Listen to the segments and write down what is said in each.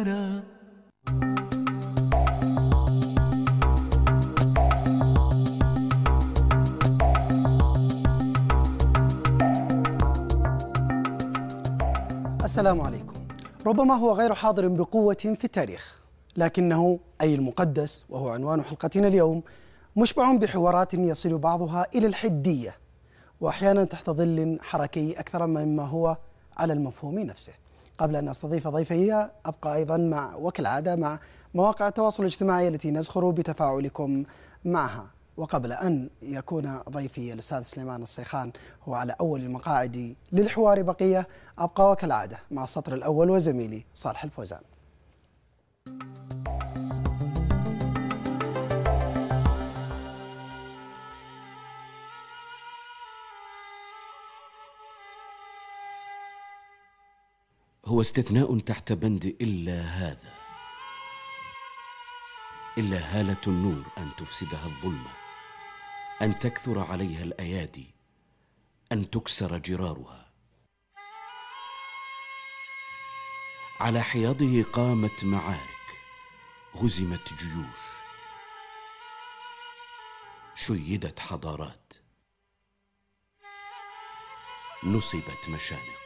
السلام عليكم. ربما هو غير حاضر بقوة في التاريخ لكنه أي المقدس وهو عنوان حلقتنا اليوم مشبع بحوارات يصل بعضها إلى الحدية وأحيانا تحت ظل حركي أكثر مما هو على المفهوم نفسه. قبل أن أستضيف ضيفي أبقى أيضا مع وكالعادة مع مواقع التواصل الاجتماعي التي نزخر بتفاعلكم معها. وقبل أن يكون ضيفي الأستاذ سليمان الصيخان هو على أول المقاعد للحوار بقية أبقى وكالعادة مع السطر الأول وزميلي صالح الفوزان. هو استثناء تحت بند إلا هذا. إلا هالة النور أن تفسدها الظلمة أن تكثر عليها الأيادي أن تكسر جرارها. على حياضه قامت معارك هزمت جيوش. شيدت حضارات. نصبت مشانق.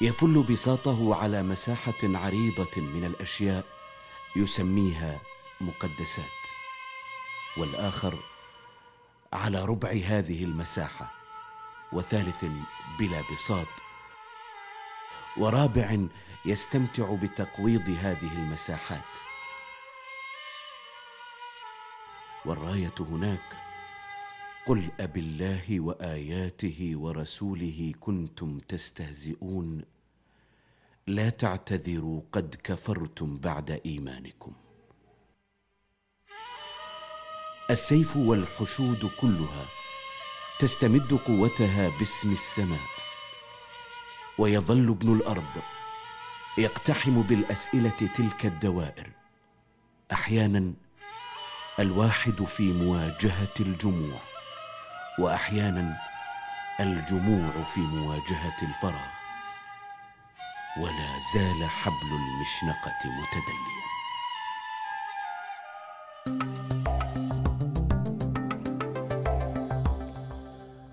يفل بساطه على مساحة عريضة من الأشياء يسميها مقدسات والآخر على ربع هذه المساحة وثالث بلا بساط ورابع يستمتع بتقويض هذه المساحات. والراية هناك قل أبالله وآياته ورسوله كنتم تستهزئون. لا تعتذروا قد كفرتم بعد إيمانكم. السيف والحشود كلها تستمد قوتها باسم السماء ويظل ابن الأرض يقتحم بالأسئلة تلك الدوائر. أحيانا الواحد في مواجهة الجموع. وأحيانا الجموع في مواجهة الفراغ ولا زال حبل المشنقة متدليا.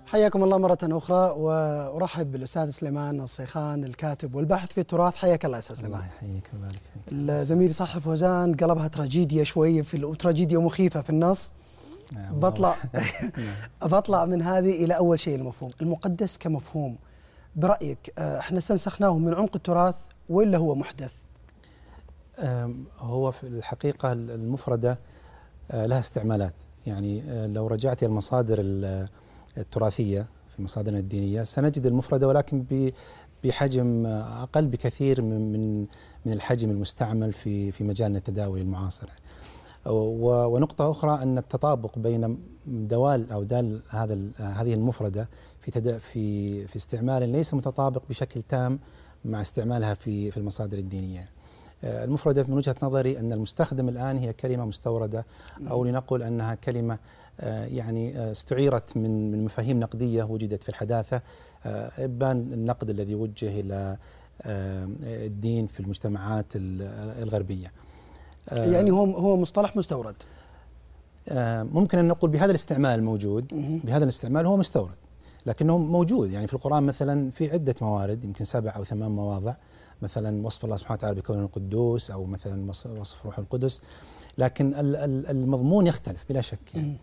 حياكم الله مرة أخرى وأرحب بالأستاذ سليمان الصيخان الكاتب والباحث في التراث. حياك الله أستاذ سليمان. الله يحييك ويبارك فيك. زميلي صاحب فوزان قلبها تراجيديا شوية في وتراجيديا مخيفة في النص. بطلع نعم. بطلع من هذه إلى أول شيء المفهوم. المقدس كمفهوم. برأيك آه، إحنا استنسخناه من عمق التراث ولا هو محدث؟ هو في الحقيقة المفردة آه، لها استعمالات. يعني آه، لو رجعت إلى المصادر التراثية في مصادرنا الدينية سنجد المفردة ولكن بحجم أقل بكثير من من الحجم المستعمل في في مجالنا التداولي المعاصر. ونقطة أخرى أن التطابق بين دوال أو دال هذا هذه المفردة في في في استعمال ليس متطابق بشكل تام مع استعمالها في في المصادر الدينية. آه، المفردة من وجهة نظري أن المستخدم الآن هي كلمة مستوردة أو لنقل أنها كلمة آه، يعني آه، استعيرت من من مفاهيم نقدية وجدت في الحداثة إبان النقد الذي وجه إلى الدين في المجتمعات الغربية. يعني هو هو مصطلح مستورد. ممكن أن نقول بهذا الاستعمال الموجود بهذا الاستعمال هو مستورد لكنه موجود يعني في القرآن مثلا في عدة موارد يمكن سبع أو ثمان مواضع مثلا وصف الله سبحانه وتعالى بكونه القدوس أو مثلا وصف روح القدس لكن المضمون يختلف بلا شك يعني.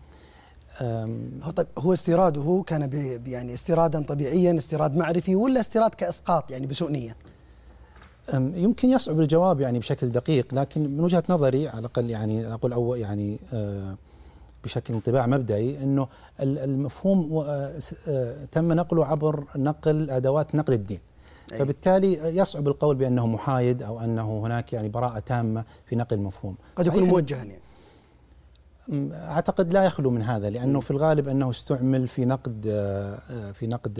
هو طيب هو استيراده كان يعني استيرادا طبيعيا استيراد معرفي ولا استيراد كإسقاط يعني بسوء نيه؟ يمكن يصعب الجواب يعني بشكل دقيق لكن من وجهة نظري على الأقل يعني أقول أو يعني أه بشكل انطباع مبدئي إنه المفهوم آه، آه، تم نقله عبر نقل أدوات نقل الدين. أي. فبالتالي يصعب القول بأنه محايد أو أنه هناك يعني براءة تامة في نقل المفهوم. قد يكون موجها يعني. أعتقد لا يخلو من هذا لأنه في الغالب أنه استعمل في نقد آه، في نقد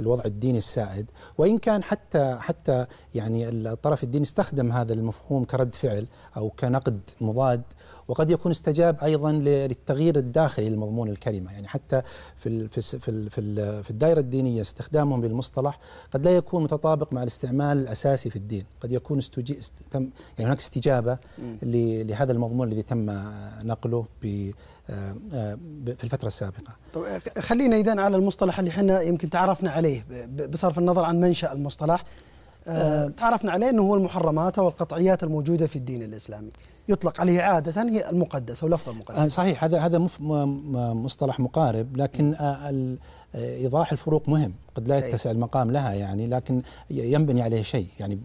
الوضع الديني السائد وإن كان حتى حتى يعني الطرف الديني استخدم هذا المفهوم كرد فعل أو كنقد مضاد وقد يكون استجاب أيضا للتغيير الداخلي لمضمون الكلمة. يعني حتى في في في في الدائرة الدينية استخدامهم للمصطلح قد لا يكون متطابق مع الاستعمال الأساسي في الدين. قد يكون استجي تم يعني هناك استجابة لهذا المضمون الذي تم نقله ب في الفترة السابقة. طيب خلينا إذا على المصطلح اللي إحنا يمكن تعرفنا عليه بصرف النظر عن منشأ المصطلح. آه تعرفنا عليه أنه هو المحرمات والقطعيات الموجودة في الدين الإسلامي. يطلق عليه عادة هي المقدس أو لفظ المقدس آه صحيح هذا هذا مصطلح مقارب لكن آه إيضاح الفروق مهم. قد لا يتسع المقام لها يعني لكن ينبني عليه شيء. يعني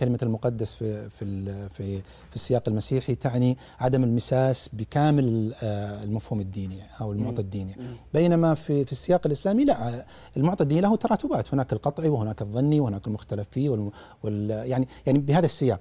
كلمة المقدس في في في في السياق المسيحي تعني عدم المساس بكامل المفهوم الديني أو المعطى الديني. بينما في في السياق الإسلامي لا المعطى الديني له تراتبات. هناك القطعي وهناك الظني وهناك المختلف فيه وال يعني يعني بهذا السياق.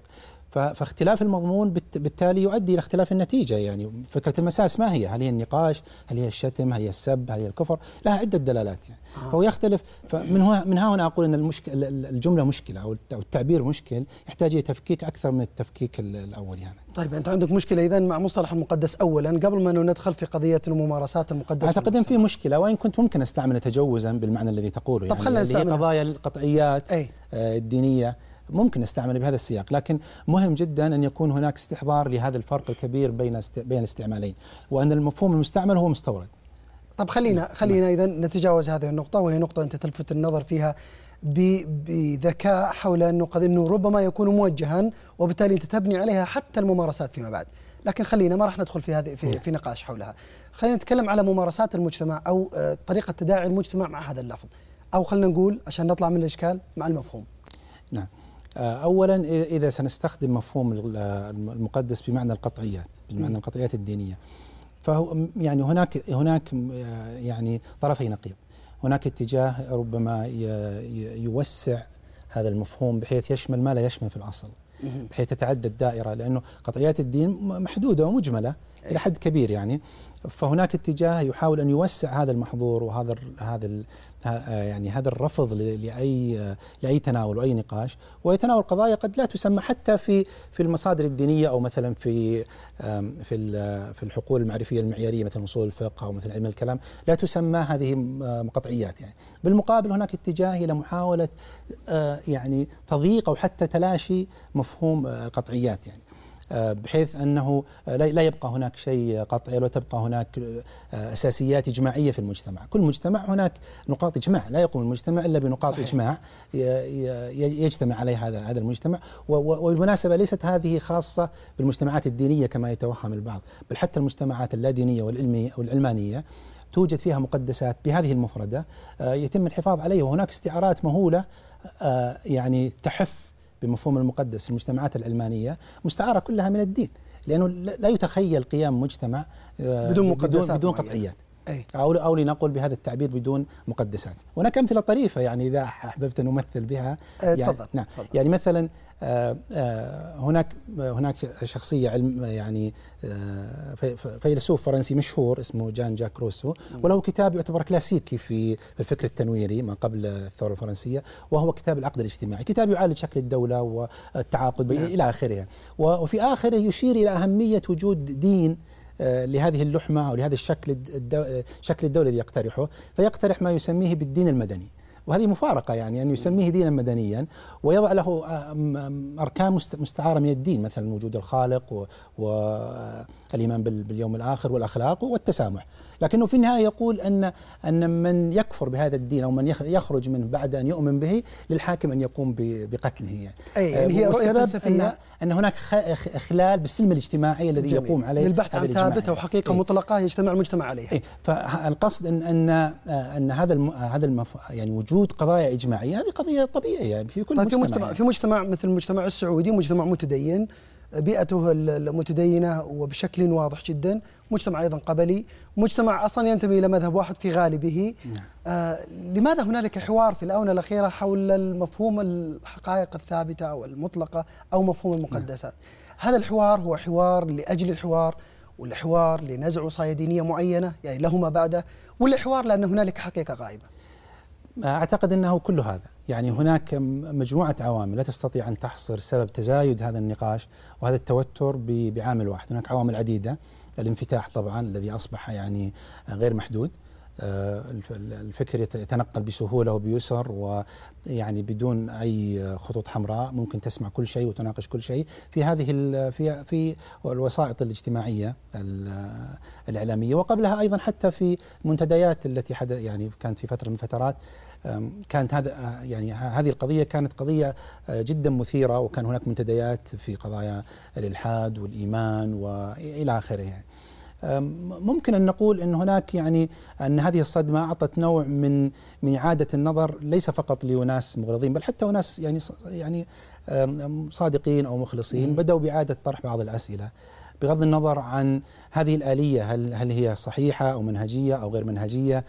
فاختلاف المضمون بالتالي يؤدي إلى اختلاف النتيجة يعني فكرة المساس ما هي؟ هل هي النقاش؟ هل هي الشتم؟ هل هي السب؟ هل هي الكفر؟ لها عدة دلالات يعني آه. فهو يختلف فمن هنا من هنا أقول إن المشكلة الجملة مشكلة أو التعبير مشكل يحتاج إلى تفكيك أكثر من التفكيك الأول يعني. طيب أنت عندك مشكلة اذا مع مصطلح المقدس اولا قبل ما ندخل في قضية الممارسات المقدسة أعتقد إن في مشكلة وإن كنت ممكن أستعمل تجوزا بالمعنى الذي تقوله طب يعني خلينا نستعمل قضايا القطعيات أي. الدينية ممكن نستعمل بهذا السياق لكن مهم جدا أن يكون هناك استحضار لهذا الفرق الكبير بين بين الاستعمالين وأن المفهوم المستعمل هو مستورد. طب خلينا خلينا اذا نتجاوز هذه النقطة وهي نقطة أنت تلفت النظر فيها بذكاء حول أنه قد أنه ربما يكون موجها وبالتالي أنت تبني عليها حتى الممارسات فيما بعد. لكن خلينا ما راح ندخل في هذه في, في نقاش حولها. خلينا نتكلم على ممارسات المجتمع أو طريقة تداعي المجتمع مع هذا اللفظ. أو خلينا نقول عشان نطلع من الإشكال مع المفهوم. نعم. اولا إذا سنستخدم مفهوم المقدس بمعنى القطعيات بمعنى القطعيات الدينية. فهو يعني هناك هناك يعني طرفي نقيض. هناك اتجاه ربما يوسع هذا المفهوم بحيث يشمل ما لا يشمل في الأصل بحيث تتعدى الدائرة لأنه قطعيات الدين محدودة ومجملة إلى حد كبير يعني. فهناك اتجاه يحاول أن يوسع هذا المحظور وهذا هذا يعني هذا الرفض لأي لأي تناول وأي نقاش. ويتناول قضايا قد لا تسمى حتى في في المصادر الدينية أو مثلا في في في الحقول المعرفية المعيارية مثل أصول الفقه أو مثل علم الكلام لا تسمى هذه قطعيات يعني. بالمقابل هناك اتجاه إلى محاولة يعني تضييق أو حتى تلاشي مفهوم القطعيات يعني. آه، بحيث أنه لا يبقى هناك شيء قطعي ولا تبقى هناك آه، أساسيات إجماعية في المجتمع، كل مجتمع هناك نقاط إجماع، لا يقوم المجتمع إلا بنقاط صحيح. إجماع يجتمع عليها هذا هذا المجتمع، وبالمناسبة ليست هذه خاصة بالمجتمعات الدينية كما يتوهم البعض، بل حتى المجتمعات اللادينية والعلميه والعلمانية توجد فيها مقدسات بهذه المفردة آه، يتم الحفاظ عليها. وهناك استعارات مهولة يعني تحف بمفهوم المقدس في المجتمعات العلمانية مستعارة كلها من الدين لأنه لا يتخيل قيام مجتمع آه، بدون مقدسات بدون قطعيات. أي. أو أو لنقل بهذا التعبير بدون مقدسات. هناك أمثلة طريفة يعني إذا أحببت أن أمثل بها. يعني تفضل نعم. يعني مثلا آه، آه، هناك هناك شخصية علم يعني فيلسوف فرنسي مشهور اسمه جان جاك روسو. وله كتاب يعتبر كلاسيكي في الفكر التنويري ما قبل الثورة الفرنسية وهو كتاب العقد الاجتماعي، كتاب يعالج شكل الدولة والتعاقد نعم. إلى آخره. وفي آخره يشير إلى أهمية وجود دين لهذه اللحمة أو لهذا الشكل الدو... شكل الدولة الذي يقترحه فيقترح ما يسميه بالدين المدني. وهذه مفارقة يعني أن يسميه دينا مدنيا ويضع له أركان مستعارة من الدين مثلا وجود الخالق والإيمان باليوم الآخر والأخلاق والتسامح. لكنه في النهاية يقول أن أن من يكفر بهذا الدين أو من يخرج منه بعد أن يؤمن به للحاكم أن يقوم بقتله يعني, أي يعني هي والسبب أن, أن هناك إخلال بالسلم الاجتماعي الذي جميل. يقوم عليه البحث عن ثابتة وحقيقة أي مطلقة يجتمع المجتمع عليها أي فالقصد أن أن أن هذا هذا المف يعني وجود قضايا إجماعية هذه قضية طبيعية يعني في كل طيب مجتمع في مجتمع, يعني. في مجتمع مثل المجتمع السعودي مجتمع متدين بيئته المتدينة وبشكل واضح جدا. مجتمع أيضا قبلي. مجتمع أصلا ينتمي إلى مذهب واحد في غالبه. نعم. آه لماذا هنالك حوار في الآونة الأخيرة حول المفهوم الحقائق الثابتة أو المطلقة أو مفهوم المقدسات؟ نعم. هذا الحوار هو حوار لأجل الحوار ولا حوار لنزع وصاية دينية معينة يعني له ما بعده ولا حوار لأن هنالك حقيقة غائبة. أعتقد إنه كل هذا. يعني هناك مجموعة عوامل لا تستطيع أن تحصر سبب تزايد هذا النقاش وهذا التوتر بعامل واحد. هناك عوامل عديدة. الانفتاح طبعا الذي أصبح يعني غير محدود. آه، الفكر يتنقل بسهولة وبيسر ويعني بدون أي خطوط حمراء. ممكن تسمع كل شيء وتناقش كل شيء. في هذه في في الوسائط الاجتماعية الإعلامية وقبلها أيضا حتى في المنتديات التي حدث يعني كانت في فترة من الفترات كانت هذا آه، يعني هذه القضية كانت قضية آه، جدا مثيرة وكان هناك منتديات في قضايا الإلحاد والإيمان والى آخره يعني. ممكن أن نقول إن هناك يعني أن هذه الصدمة أعطت نوع من من إعادة النظر ليس فقط لأناس مغرضين بل حتى أناس يعني يعني صادقين أو مخلصين بدأوا بإعادة طرح بعض الأسئلة بغض النظر عن هذه الآلية هل هل هي صحيحة أو منهجية أو غير منهجية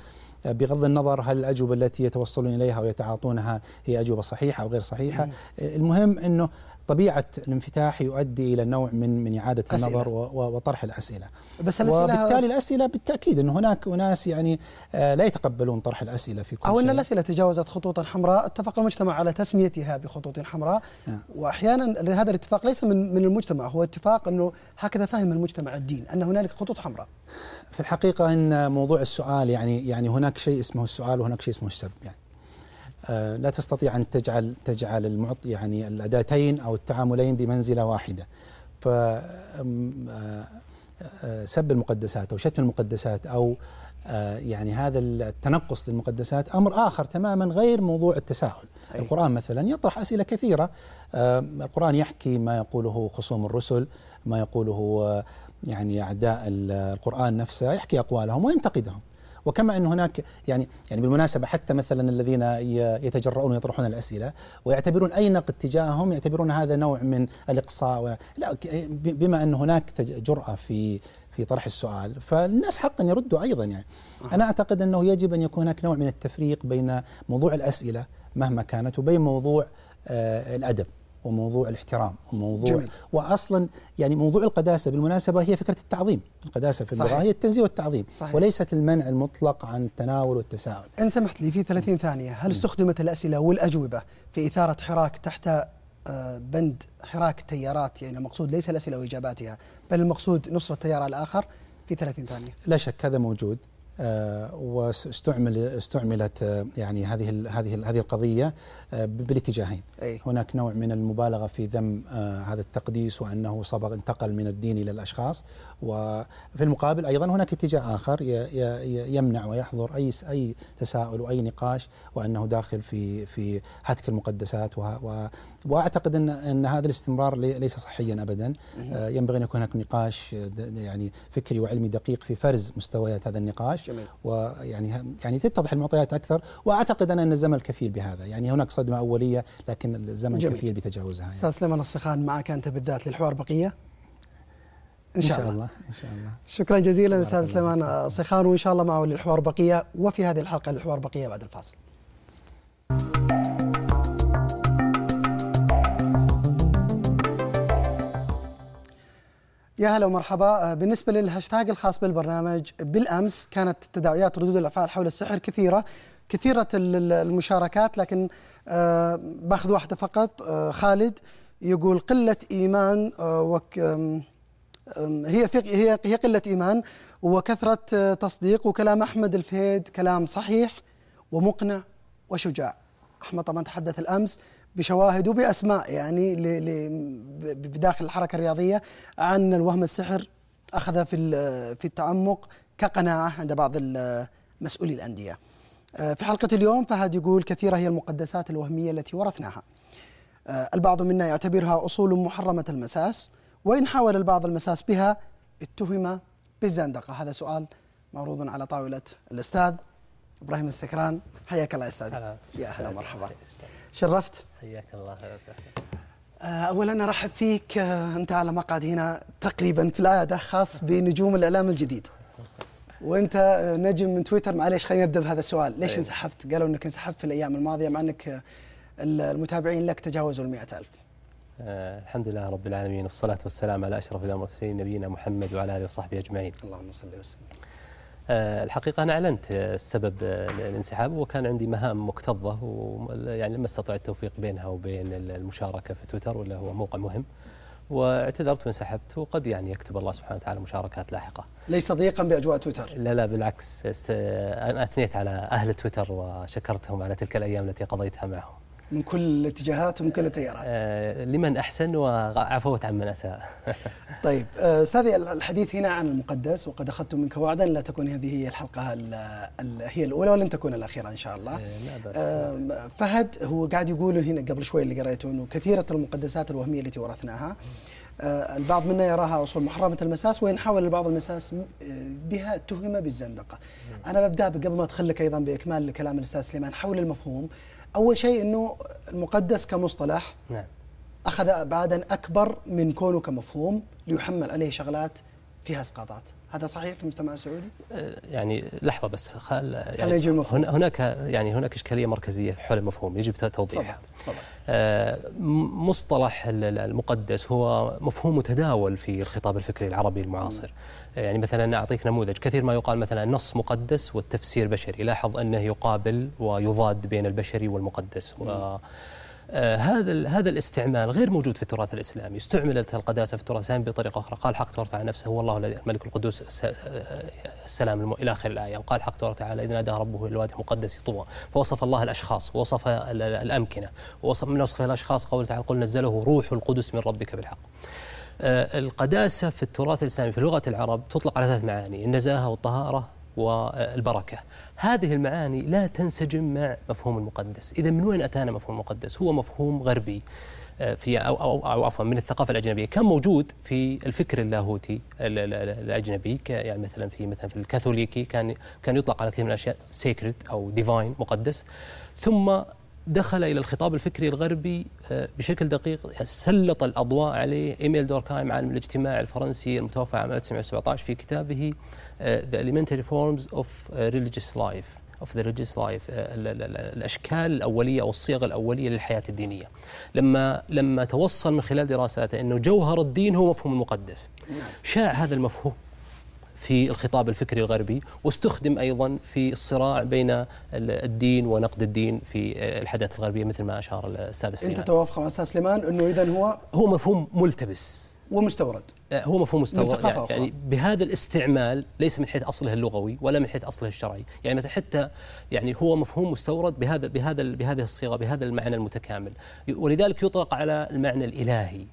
بغض النظر هل الأجوبة التي يتوصلون إليها ويتعاطونها هي أجوبة صحيحة أو غير صحيحة المهم أنه طبيعة الانفتاح يؤدي إلى نوع من من إعادة أسئلة. النظر وطرح الأسئلة. بس الأسئلة وبالتالي الأسئلة بالتأكيد أنه هناك أناس يعني آه، لا يتقبلون طرح الأسئلة في كل أو أن الأسئلة تجاوزت خطوطا حمراء. اتفق المجتمع على تسميتها بخطوط حمراء. نعم. وأحيانا هذا الاتفاق ليس من من المجتمع هو اتفاق أنه هكذا فهم المجتمع الدين أن هنالك خطوط حمراء. في الحقيقة أن موضوع السؤال يعني يعني هناك شيء اسمه السؤال وهناك شيء اسمه السب يعني. لا تستطيع أن تجعل تجعل المعط يعني الأداتين أو التعاملين بمنزلة واحدة. ف آه، آه، سب المقدسات أو شتم المقدسات أو يعني هذا التنقص للمقدسات أمر آخر تماما غير موضوع التساؤل أي. القرآن مثلا يطرح أسئلة كثيرة. القرآن يحكي ما يقوله خصوم الرسل ما يقوله يعني أعداء القرآن نفسه يحكي أقوالهم وينتقدهم. وكما أن هناك يعني يعني بالمناسبة حتى مثلا الذين يتجرؤون يطرحون الأسئلة ويعتبرون أي نقد تجاههم يعتبرون هذا نوع من الإقصاء لا بما أن هناك جرأة في في طرح السؤال فالناس حقا يردوا أيضا يعني. أنا أعتقد أنه يجب أن يكون هناك نوع من التفريق بين موضوع الأسئلة مهما كانت وبين موضوع آه الأدب. وموضوع الاحترام وموضوع جميل. واصلا يعني موضوع القداسة بالمناسبة هي فكرة التعظيم، القداسة في اللغة هي التنزيه والتعظيم صحيح. وليست المنع المطلق عن التناول والتساؤل. إن سمحت لي في 30 ثانية، هل استخدمت الأسئلة والأجوبة في إثارة حراك تحت آه، بند حراك التيارات يعني المقصود ليس الأسئلة وإجاباتها بل المقصود نصره تيار الآخر في 30 ثانية. لا شك هذا موجود واستعمل استعملت آه، يعني هذه هذه هذه القضية آه، بالاتجاهين أي. هناك نوع من المبالغة في ذم هذا التقديس وأنه صبغ انتقل من الدين إلى الأشخاص وفي المقابل أيضا هناك اتجاه آخر يمنع ويحظر أي أي تساؤل واي نقاش وأنه داخل في في هتك المقدسات واعتقد ان ان هذا الاستمرار ليس صحيا ابدا. ينبغي أن يكون هناك نقاش يعني فكري وعلمي دقيق في فرز مستويات هذا النقاش. جميل. ويعني يعني تتضح المعطيات أكثر. وأعتقد أن الزمن كفيل بهذا. يعني هناك صدمة أولية لكن الزمن جميل. كفيل بتجاوزها يعني. أستاذ سليمان الصخان معك أنت بالذات للحوار بقية؟ إن شاء, إن شاء الله إن شاء الله. شكرا جزيلا أستاذ سليمان الصخان وإن شاء الله معه للحوار بقية. وفي هذه الحلقة للحوار بقية بعد الفاصل. يا هلا ومرحبا. بالنسبة للهاشتاج الخاص بالبرنامج بالأمس كانت تداعيات ردود الأفعال حول السحر كثيرة كثيرة المشاركات لكن آه، بأخذ واحدة فقط آه، خالد يقول قلة إيمان آه، هي هي هي قلة إيمان وكثرة تصديق وكلام أحمد الفهيد كلام صحيح ومقنع وشجاع. أحمد طبعا تحدث الأمس. بشواهد وبأسماء يعني بداخل الحركة الرياضية عن الوهم السحر أخذ في في التعمق كقناعة عند بعض مسؤولي الأندية. آه، في حلقة اليوم فهد يقول كثيرة هي المقدسات الوهمية التي ورثناها. آه، البعض منا يعتبرها أصول محرمة المساس وإن حاول البعض المساس بها اتهم بالزندقة، هذا سؤال معروض على طاولة الأستاذ إبراهيم السكران. حياك الله أستاذ. يا أهلا ومرحبا. شرفت. حياك الله أهلا وسهلا آه، اولا أرحب فيك آه، أنت على مقعد هنا تقريبا في العادة خاص بنجوم الإعلام الجديد. وأنت آه، نجم من تويتر. معليش خلينا نبدأ بهذا السؤال. ليش أيه. انسحبت؟ قالوا إنك انسحبت في الأيام الماضية مع أنك المتابعين لك تجاوزوا ال ألف. آه الحمد لله رب العالمين والصلاة والسلام على أشرف المرسلين نبينا محمد وعلى آله وصحبه أجمعين. اللهم صل وسلم. الحقيقة أنا أعلنت آه، السبب آه، الانسحاب وكان عندي مهام مكتظة ويعني لم أستطع التوفيق بينها وبين المشاركة في تويتر ولا هو موقع مهم. واعتذرت وانسحبت وقد يعني يكتب الله سبحانه وتعالى مشاركات لاحقة. ليس ضيقا بأجواء تويتر؟ لا لا بالعكس است... أنا أثنيت على أهل تويتر وشكرتهم على تلك الأيام التي قضيتها معهم. من كل الاتجاهات ومن كل التيارات آه، لمن أحسن وعفوت عمن أساء طيب آه، أستاذي الحديث هنا عن المقدس وقد أخذت منك وعدا لا تكون هذه هي الحلقة ال ال هي الأولى ولن تكون الأخيرة إن شاء الله. آه، لا بأس آه، فهد هو قاعد يقول هنا قبل شوي اللي قريته إنه كثيرة المقدسات الوهمية التي ورثناها آه، البعض منا يراها أصول محرمة المساس وإن حاول البعض المساس بها اتهم بالزندقة. أنا ببدأ قبل ما ادخل لك أيضا بإكمال كلام الأستاذ سليمان حول المفهوم. أول شيء إنه المقدس كمصطلح نعم. أخذ أبعادا أكبر من كونه كمفهوم ليحمل عليه شغلات فيها إسقاطات. هذا صحيح في المجتمع السعودي؟ يعني لحظة بس خل يعني هناك يعني هناك إشكالية مركزية حول المفهوم يجب توضيحها. تفضل آه، م- مصطلح ال- ال- المقدس هو مفهوم متداول في الخطاب الفكري العربي المعاصر. يعني مثلا أعطيك نموذج. كثير ما يقال مثلا النص مقدس والتفسير بشري. لاحظ أنه يقابل ويضاد بين البشري والمقدس. و هذا ال- هذا الاستعمال غير موجود في التراث الإسلامي، استعملت القداسة في التراث الإسلامي بطريقة أخرى، قال حق تبارك وتعالى نفسه هو الله الذي- الملك القدوس الس- آه، السلام إلى آخر الآية، وقال حق تبارك وتعالى إذ نادى ربه إلى الوادي المقدس طوى، فوصف الله الأشخاص، ووصف ال- ال- الأمكنة، ووصف من وصف الأشخاص قوله تعالى قل نزله روح القدس من ربك بالحق. آه، القداسة في التراث الإسلامي في لغة العرب تطلق على ثلاث معاني النزاهة والطهارة والبركة. هذه المعاني لا تنسجم مع مفهوم المقدس. إذا من وين أتانا مفهوم المقدس؟ هو مفهوم غربي آه، في أو, أو, أو عفوا من الثقافة الأجنبية. كان موجود في الفكر اللاهوتي ال- ال- ال- الأجنبي يعني مثلا في مثلا في الكاثوليكي كان كان يطلق على كثير من الأشياء sacred أو divine مقدس. ثم دخل إلى الخطاب الفكري الغربي آه، بشكل دقيق سلط الأضواء عليه. إيميل دوركايم عالم الاجتماع الفرنسي المتوفى عام 1917 في كتابه آه، The Elementary Forms of آه، Religious Life of the religious life آه، ال- الأشكال الأولية أو الصيغ الأولية للحياة الدينية. لما لما توصل من خلال دراساته إنه جوهر الدين هو مفهوم المقدس. شاع هذا المفهوم في الخطاب الفكري الغربي واستخدم أيضا في الصراع بين ال- الدين ونقد الدين في آه، الحداثة الغربية مثل ما أشار الأستاذ أنت سليمان. توافق مع أستاذ سليمان أنه إذا هو هو مفهوم ملتبس. ومستورد. آه، هو مفهوم مستورد. يعني, أخرى. يعني بهذا الاستعمال ليس من حيث أصله اللغوي ولا من حيث أصله الشرعي، يعني مثلا حتى يعني هو مفهوم مستورد بهذا بهذا بهذه الصيغة بهذا المعنى المتكامل، ولذلك يطلق على المعنى الإلهي.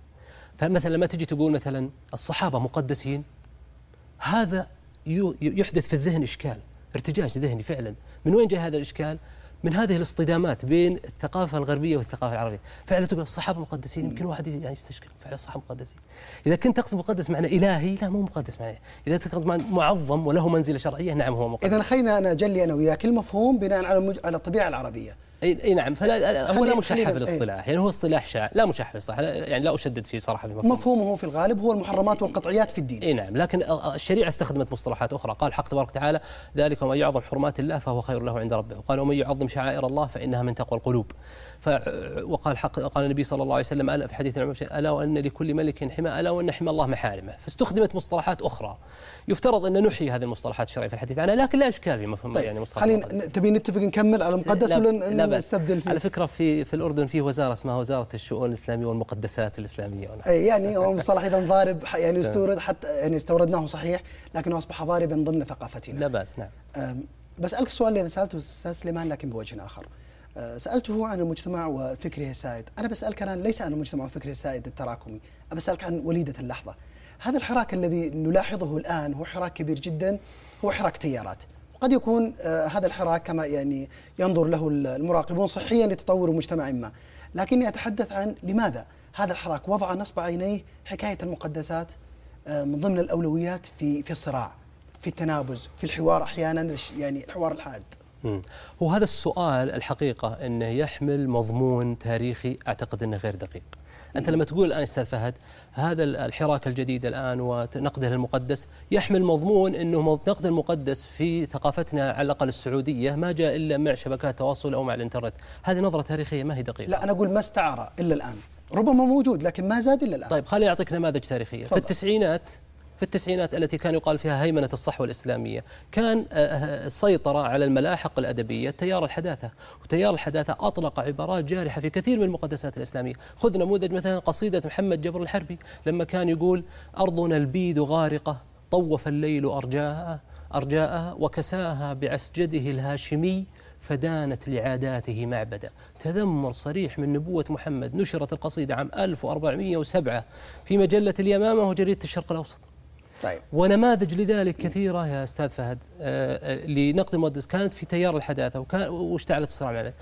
فمثلا لما تجي تقول مثلا الصحابة مقدسين هذا يحدث في الذهن إشكال، ارتجاج ذهني فعلا، من وين جاء هذا الإشكال؟ من هذه الاصطدامات بين الثقافة الغربية والثقافة العربية، فعلا تقول الصحابة مقدسين يمكن واحد يعني يستشكل فعلا الصحابة مقدسين. إذا كنت تقصد مقدس معنى إلهي لا مو مقدس معنى إذا تقصد معنى معظم وله منزلة شرعية نعم هو مقدس. إذا خلينا أنا أجلي أنا وياك المفهوم بناء على. على الطبيعة العربية إي نعم. فلا هو لا مشحف الاصطلاح. يعني هو اصطلاح شائع لا مشحف لا- يعني لا أشدد فيه صراحة في مفهوم مفهومه في الغالب هو المحرمات والقطعيات في الدين. إي نعم. لكن الشريعة استخدمت مصطلحات أخرى. قال حق تبارك وتعالى ذلك ومن يعظم حرمات الله فهو خير له عند ربه. وقال ومن يعظم شعائر الله فإنها من تقوى القلوب. وقال حق قال النبي صلى الله عليه وسلم ألا في حديث النبي ألا وأن لكل ملك حمى ألا وأن حمى الله محارمه. فاستخدمت مصطلحات أخرى. يفترض أن نحيي هذه المصطلحات الشرعية في الحديث عنها لكن لا إشكال في مفهوم طيب يعني مصطلح خلينا تبي نتفق نكمل؟ على المقدس لا- ولا لا بأس. نستبدل فيه؟ على فكرة في في الأردن في وزارة اسمها وزارة الشؤون الإسلامية والمقدسات الإسلامية. ونحن. أي يعني هو مصطلح أيضا ضارب يعني. استورد حتى يعني استوردناه صحيح لكنه أصبح ضاربا ضمن ثقافتنا. لا بأس نعم. بسألك السؤال اللي أنا سألته أستاذ سليمان لكن بوجه آخر. أه، سألته عن المجتمع وفكره السائد أنا بسألك الآن ليس عن المجتمع وفكره السائد التراكمي أنا بسألك عن وليدة اللحظة. هذا الحراك الذي نلاحظه الآن هو حراك كبير جدا هو حراك تيارات. قد يكون آه، هذا الحراك كما يعني ينظر له المراقبون صحيا لتطور مجتمع ما. لكني أتحدث عن لماذا هذا الحراك وضع نصب عينيه حكاية المقدسات آه، من ضمن الأولويات في في الصراع في التنابز في الحوار أحيانا يعني الحوار الحاد. مم. هو هذا السؤال الحقيقة أنه يحمل مضمون تاريخي أعتقد أنه غير دقيق. أنت لما تقول الآن أستاذ فهد هذا ال- الحراك الجديد الآن ونقده للمقدس يحمل مضمون أنه نقد المقدس في ثقافتنا على الأقل السعودية ما جاء إلا مع شبكات التواصل أو مع الإنترنت. هذه نظرة تاريخية ما هي دقيقة. لا أنا أقول ما استعار إلا الآن. ربما موجود لكن ما زاد إلا الآن. طيب خليني أعطيك نماذج تاريخية. في تفضل. التسعينات في التسعينات التي كان يقال فيها هيمنة الصحوة الإسلامية. كان آه، السيطرة على الملاحق الأدبية تيار الحداثة. وتيار الحداثة أطلق عبارات جارحة في كثير من المقدسات الإسلامية. خذ نموذج مثلا قصيدة محمد جبر الحربي لما كان يقول أرضنا البيد غارقة طوف الليل أرجاءها أرجاءها وكساها بعسجده الهاشمي فدانت لعاداته معبدا. تذمر صريح من نبوة محمد نشرت القصيدة عام 1407 في مجلة اليمامة وجريدة الشرق الأوسط. طيب. ونماذج لذلك كثيرة يا أستاذ فهد. آه، آه، لنقد المقدس كانت في تيار الحداثة وكان واشتعلت الصراع مع.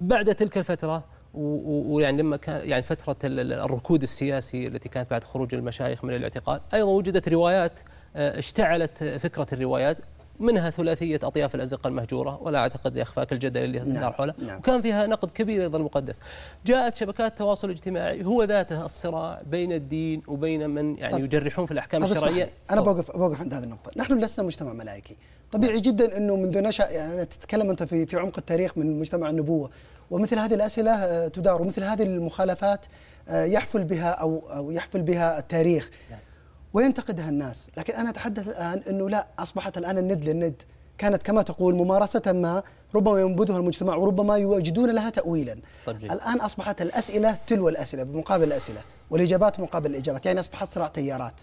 بعد تلك الفترة ويعني لما كان يعني فترة ال- ال- الركود السياسي التي كانت بعد خروج المشايخ من الاعتقال أيضا وجدت روايات آه، اشتعلت فكرة الروايات. منها ثلاثية أطياف الأزقة المهجورة ولا أعتقد يخفاك الجدل اللي نعم، دار حولها نعم. وكان فيها نقد كبير أيضا المقدس جاءت شبكات التواصل الاجتماعي هو ذاته الصراع بين الدين وبين من يعني طب- يجرحون في الأحكام الشرعية. لي، أنا بوقف بوقف عند هذه النقطة. نحن لسنا مجتمع ملائكي. طبيعي جدا إنه منذ نشأ يعني تتكلم أنت في في عمق التاريخ من مجتمع النبوة. ومثل هذه الأسئلة آه، تدار ومثل هذه المخالفات آه، يحفل بها أو أو يحفل بها التاريخ. وينتقدها الناس. لكن أنا أتحدث الآن إنه لا أصبحت الآن الند للند. كانت كما تقول ممارسة ما ربما ينبذها المجتمع وربما يوجدون لها تاويلا. طيب جيد. الآن أصبحت الأسئلة تلو الأسئلة بمقابل الأسئلة والإجابات مقابل الإجابات. يعني أصبحت صراع تيارات.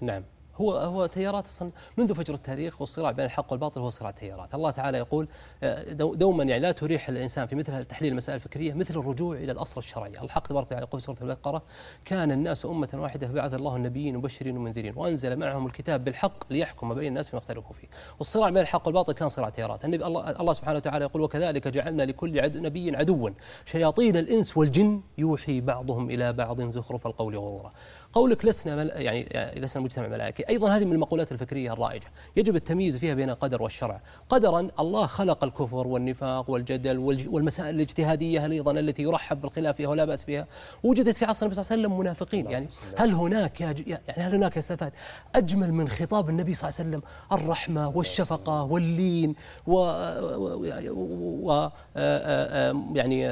نعم. هو هو تيارات أصلا منذ فجر التاريخ والصراع بين الحق والباطل هو صراع تيارات، الله تعالى يقول آه، دو- دوما يعني لا تريح الإنسان في مثل تحليل المسائل الفكرية مثل الرجوع إلى الأصل الشرعي، الحق تبارك وتعالى يقول في سورة البقرة: كان الناس أمة واحدة فبعث الله النبيين مبشرين ومنذرين وأنزل معهم الكتاب بالحق ليحكم بين الناس فيما اختلفوا فيه، والصراع بين الحق والباطل كان صراع تيارات، النبي الله الله سبحانه وتعالى يقول: وكذلك جعلنا لكل عدو نبي عدوا. شياطين الإنس والجن يوحي بعضهم إلى بعض زخرف القول غرورا. قولك لسنا مل... يعني يعني لسنا مجتمع ملائكي، أيضا هذه من المقولات الفكرية الرائجة، يجب التمييز فيها بين القدر والشرع، قدرا الله خلق الكفر والنفاق والجدل والج... والمسائل الاجتهادية أيضا التي يرحب بالخلاف فيها ولا بأس فيها، وجدت في عصر النبي صلى الله عليه وسلم منافقين، يعني هل هناك يا ج... يعني هل هناك فهد أجمل من خطاب النبي صلى الله عليه وسلم؟ الرحمة والشفقة واللين و, و... و... آ- آ- آ- يعني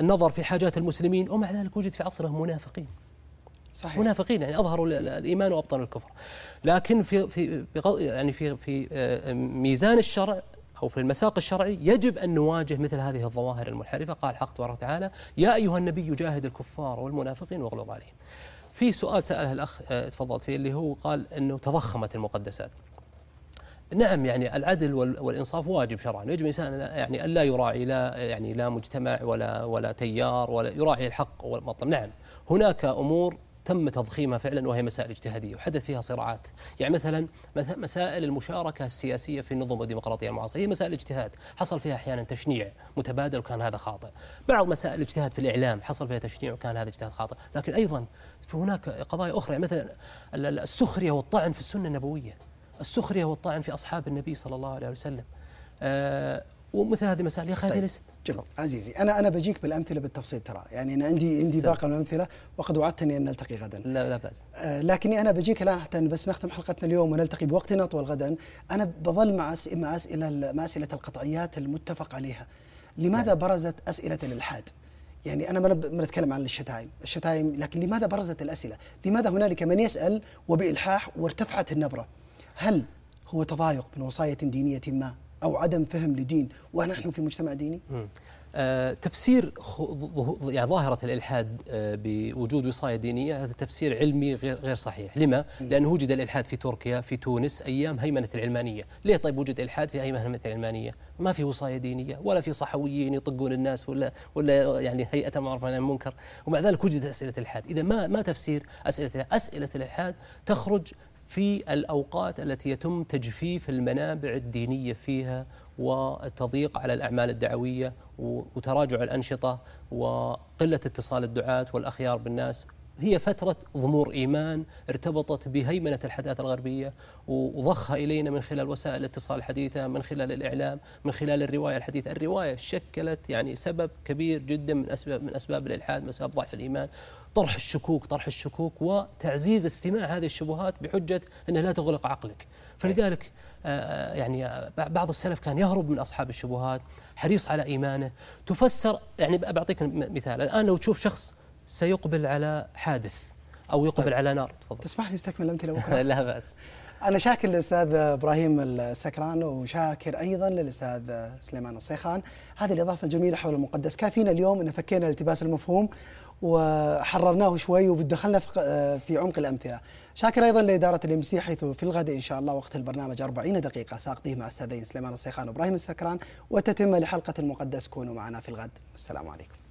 النظر في حاجات المسلمين. ومع ذلك وجد في عصره منافقين. صحيح. منافقين يعني أظهروا ال- ال- الإيمان وأبطنوا الكفر. لكن في في يعني في في آه، ميزان الشرع أو في المساق الشرعي يجب أن نواجه مثل هذه الظواهر المنحرفة. قال الحق تبارك وتعالى يا أيها النبي جاهد الكفار والمنافقين واغلظ عليهم. في سؤال سأله الأخ آه، تفضلت فيه اللي هو قال إنه تضخمت المقدسات. نعم يعني العدل وال- والإنصاف واجب شرعا. يجب الإنسان يعني أن لا يراعي لا يعني لا مجتمع ولا ولا تيار ولا يراعي الحق والمطلب. نعم هناك أمور تم تضخيمها فعلا وهي مسائل اجتهادية وحدث فيها صراعات. يعني مثلا مث- مسائل المشاركة السياسية في النظم الديمقراطيه المعاصرة هي مسائل اجتهاد. حصل فيها أحيانا تشنيع متبادل وكان هذا خاطئ. بعض مسائل الاجتهاد في الإعلام حصل فيها تشنيع وكان هذا اجتهاد خاطئ. لكن أيضا في هناك قضايا أخرى يعني مثلا ال- ال- السخرية والطعن في السنة النبوية. السخرية والطعن في أصحاب النبي صلى الله عليه وسلم. آه ومثل هذه المسائل يا أخي هذه طيب. ليست. جميل. عزيزي أنا أنا بجيك بالأمثلة بالتفصيل ترى. يعني أنا عندي عندي. باقي من الأمثلة وقد وعدتني أن نلتقي غدا. لا لا بأس. آه، لكني أنا بجيك الآن حتى بس نختم حلقتنا اليوم ونلتقي بوقتنا اطول غدا. أنا بظل مع مع أسئلة مع أسئلة القطعيات المتفق عليها. لماذا برزت أسئلة الإلحاد؟ يعني أنا ما نب- ما نتكلم عن الشتائم الشتائم لكن لماذا برزت الأسئلة؟ لماذا هنالك من يسأل وبإلحاح وارتفعت النبرة؟ هل هو تضايق من وصاية دينية ما؟ أو عدم فهم لدين ونحن في مجتمع ديني. آه، تفسير يعني ظاهرة الإلحاد آه، بوجود وصاية دينية هذا تفسير علمي غير غير صحيح، لما؟ لأنه وجد الإلحاد في تركيا في تونس أيام هيمنة العلمانية، ليه طيب وجد إلحاد في هيمنة العلمانية؟ ما في وصاية دينية ولا في صحويين يطقون الناس ولا ولا يعني هيئة معروف عن المنكر، ومع ذلك وجدت أسئلة الإلحاد، إذا ما ما تفسير أسئلة؟ أسئلة الإلحاد تخرج في الأوقات التي يتم تجفيف المنابع الدينية فيها والتضييق على الأعمال الدعوية وتراجع الأنشطة وقلة اتصال الدعاة والأخيار بالناس. هي فترة ضمور إيمان ارتبطت بهيمنة الحداثة الغربية وضخها إلينا من خلال وسائل الاتصال الحديثة من خلال الإعلام من خلال الرواية الحديثة. الرواية شكلت يعني سبب كبير جدا من أسباب من أسباب الإلحاد من أسباب ضعف الإيمان. طرح الشكوك طرح الشكوك وتعزيز استماع هذه الشبهات بحجة أنها لا تغلق عقلك. فلذلك آه، يعني آه، بعض السلف كان يهرب من أصحاب الشبهات حريص على إيمانه. تفسر يعني بعطيك مثال. الآن لو تشوف شخص سيقبل على حادث أو يقبل على نار. تفضل. تسمح لي أستكمل الامثله بكره لا بأس. أنا شاكر للأستاذ إبراهيم السكران وشاكر أيضا للأستاذ سليمان الصيخان هذه الإضافة الجميلة حول المقدس. كافينا اليوم إن فكينا الالتباس المفهوم وحررناه شوي ودخلنا في في عمق الأمثلة. شاكر أيضا لإدارة ال MC حيث في الغد إن شاء الله وقت البرنامج 40 دقيقة. ساقضيه مع الاستاذين سليمان الصيخان وإبراهيم السكران وتتمة لحلقة المقدس. كونوا معنا في الغد. والسلام عليكم.